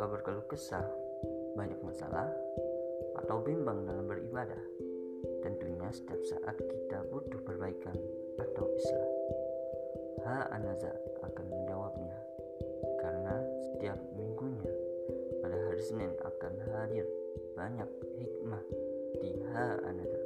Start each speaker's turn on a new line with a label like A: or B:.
A: suka berkeluh kesah, banyak masalah, atau bimbang dalam beribadah? Tentunya setiap saat kita butuh perbaikan atau islah. Ha Anaza akan menjawabnya karena setiap minggunya pada hari Senin akan hadir banyak hikmah di Ha Anaza.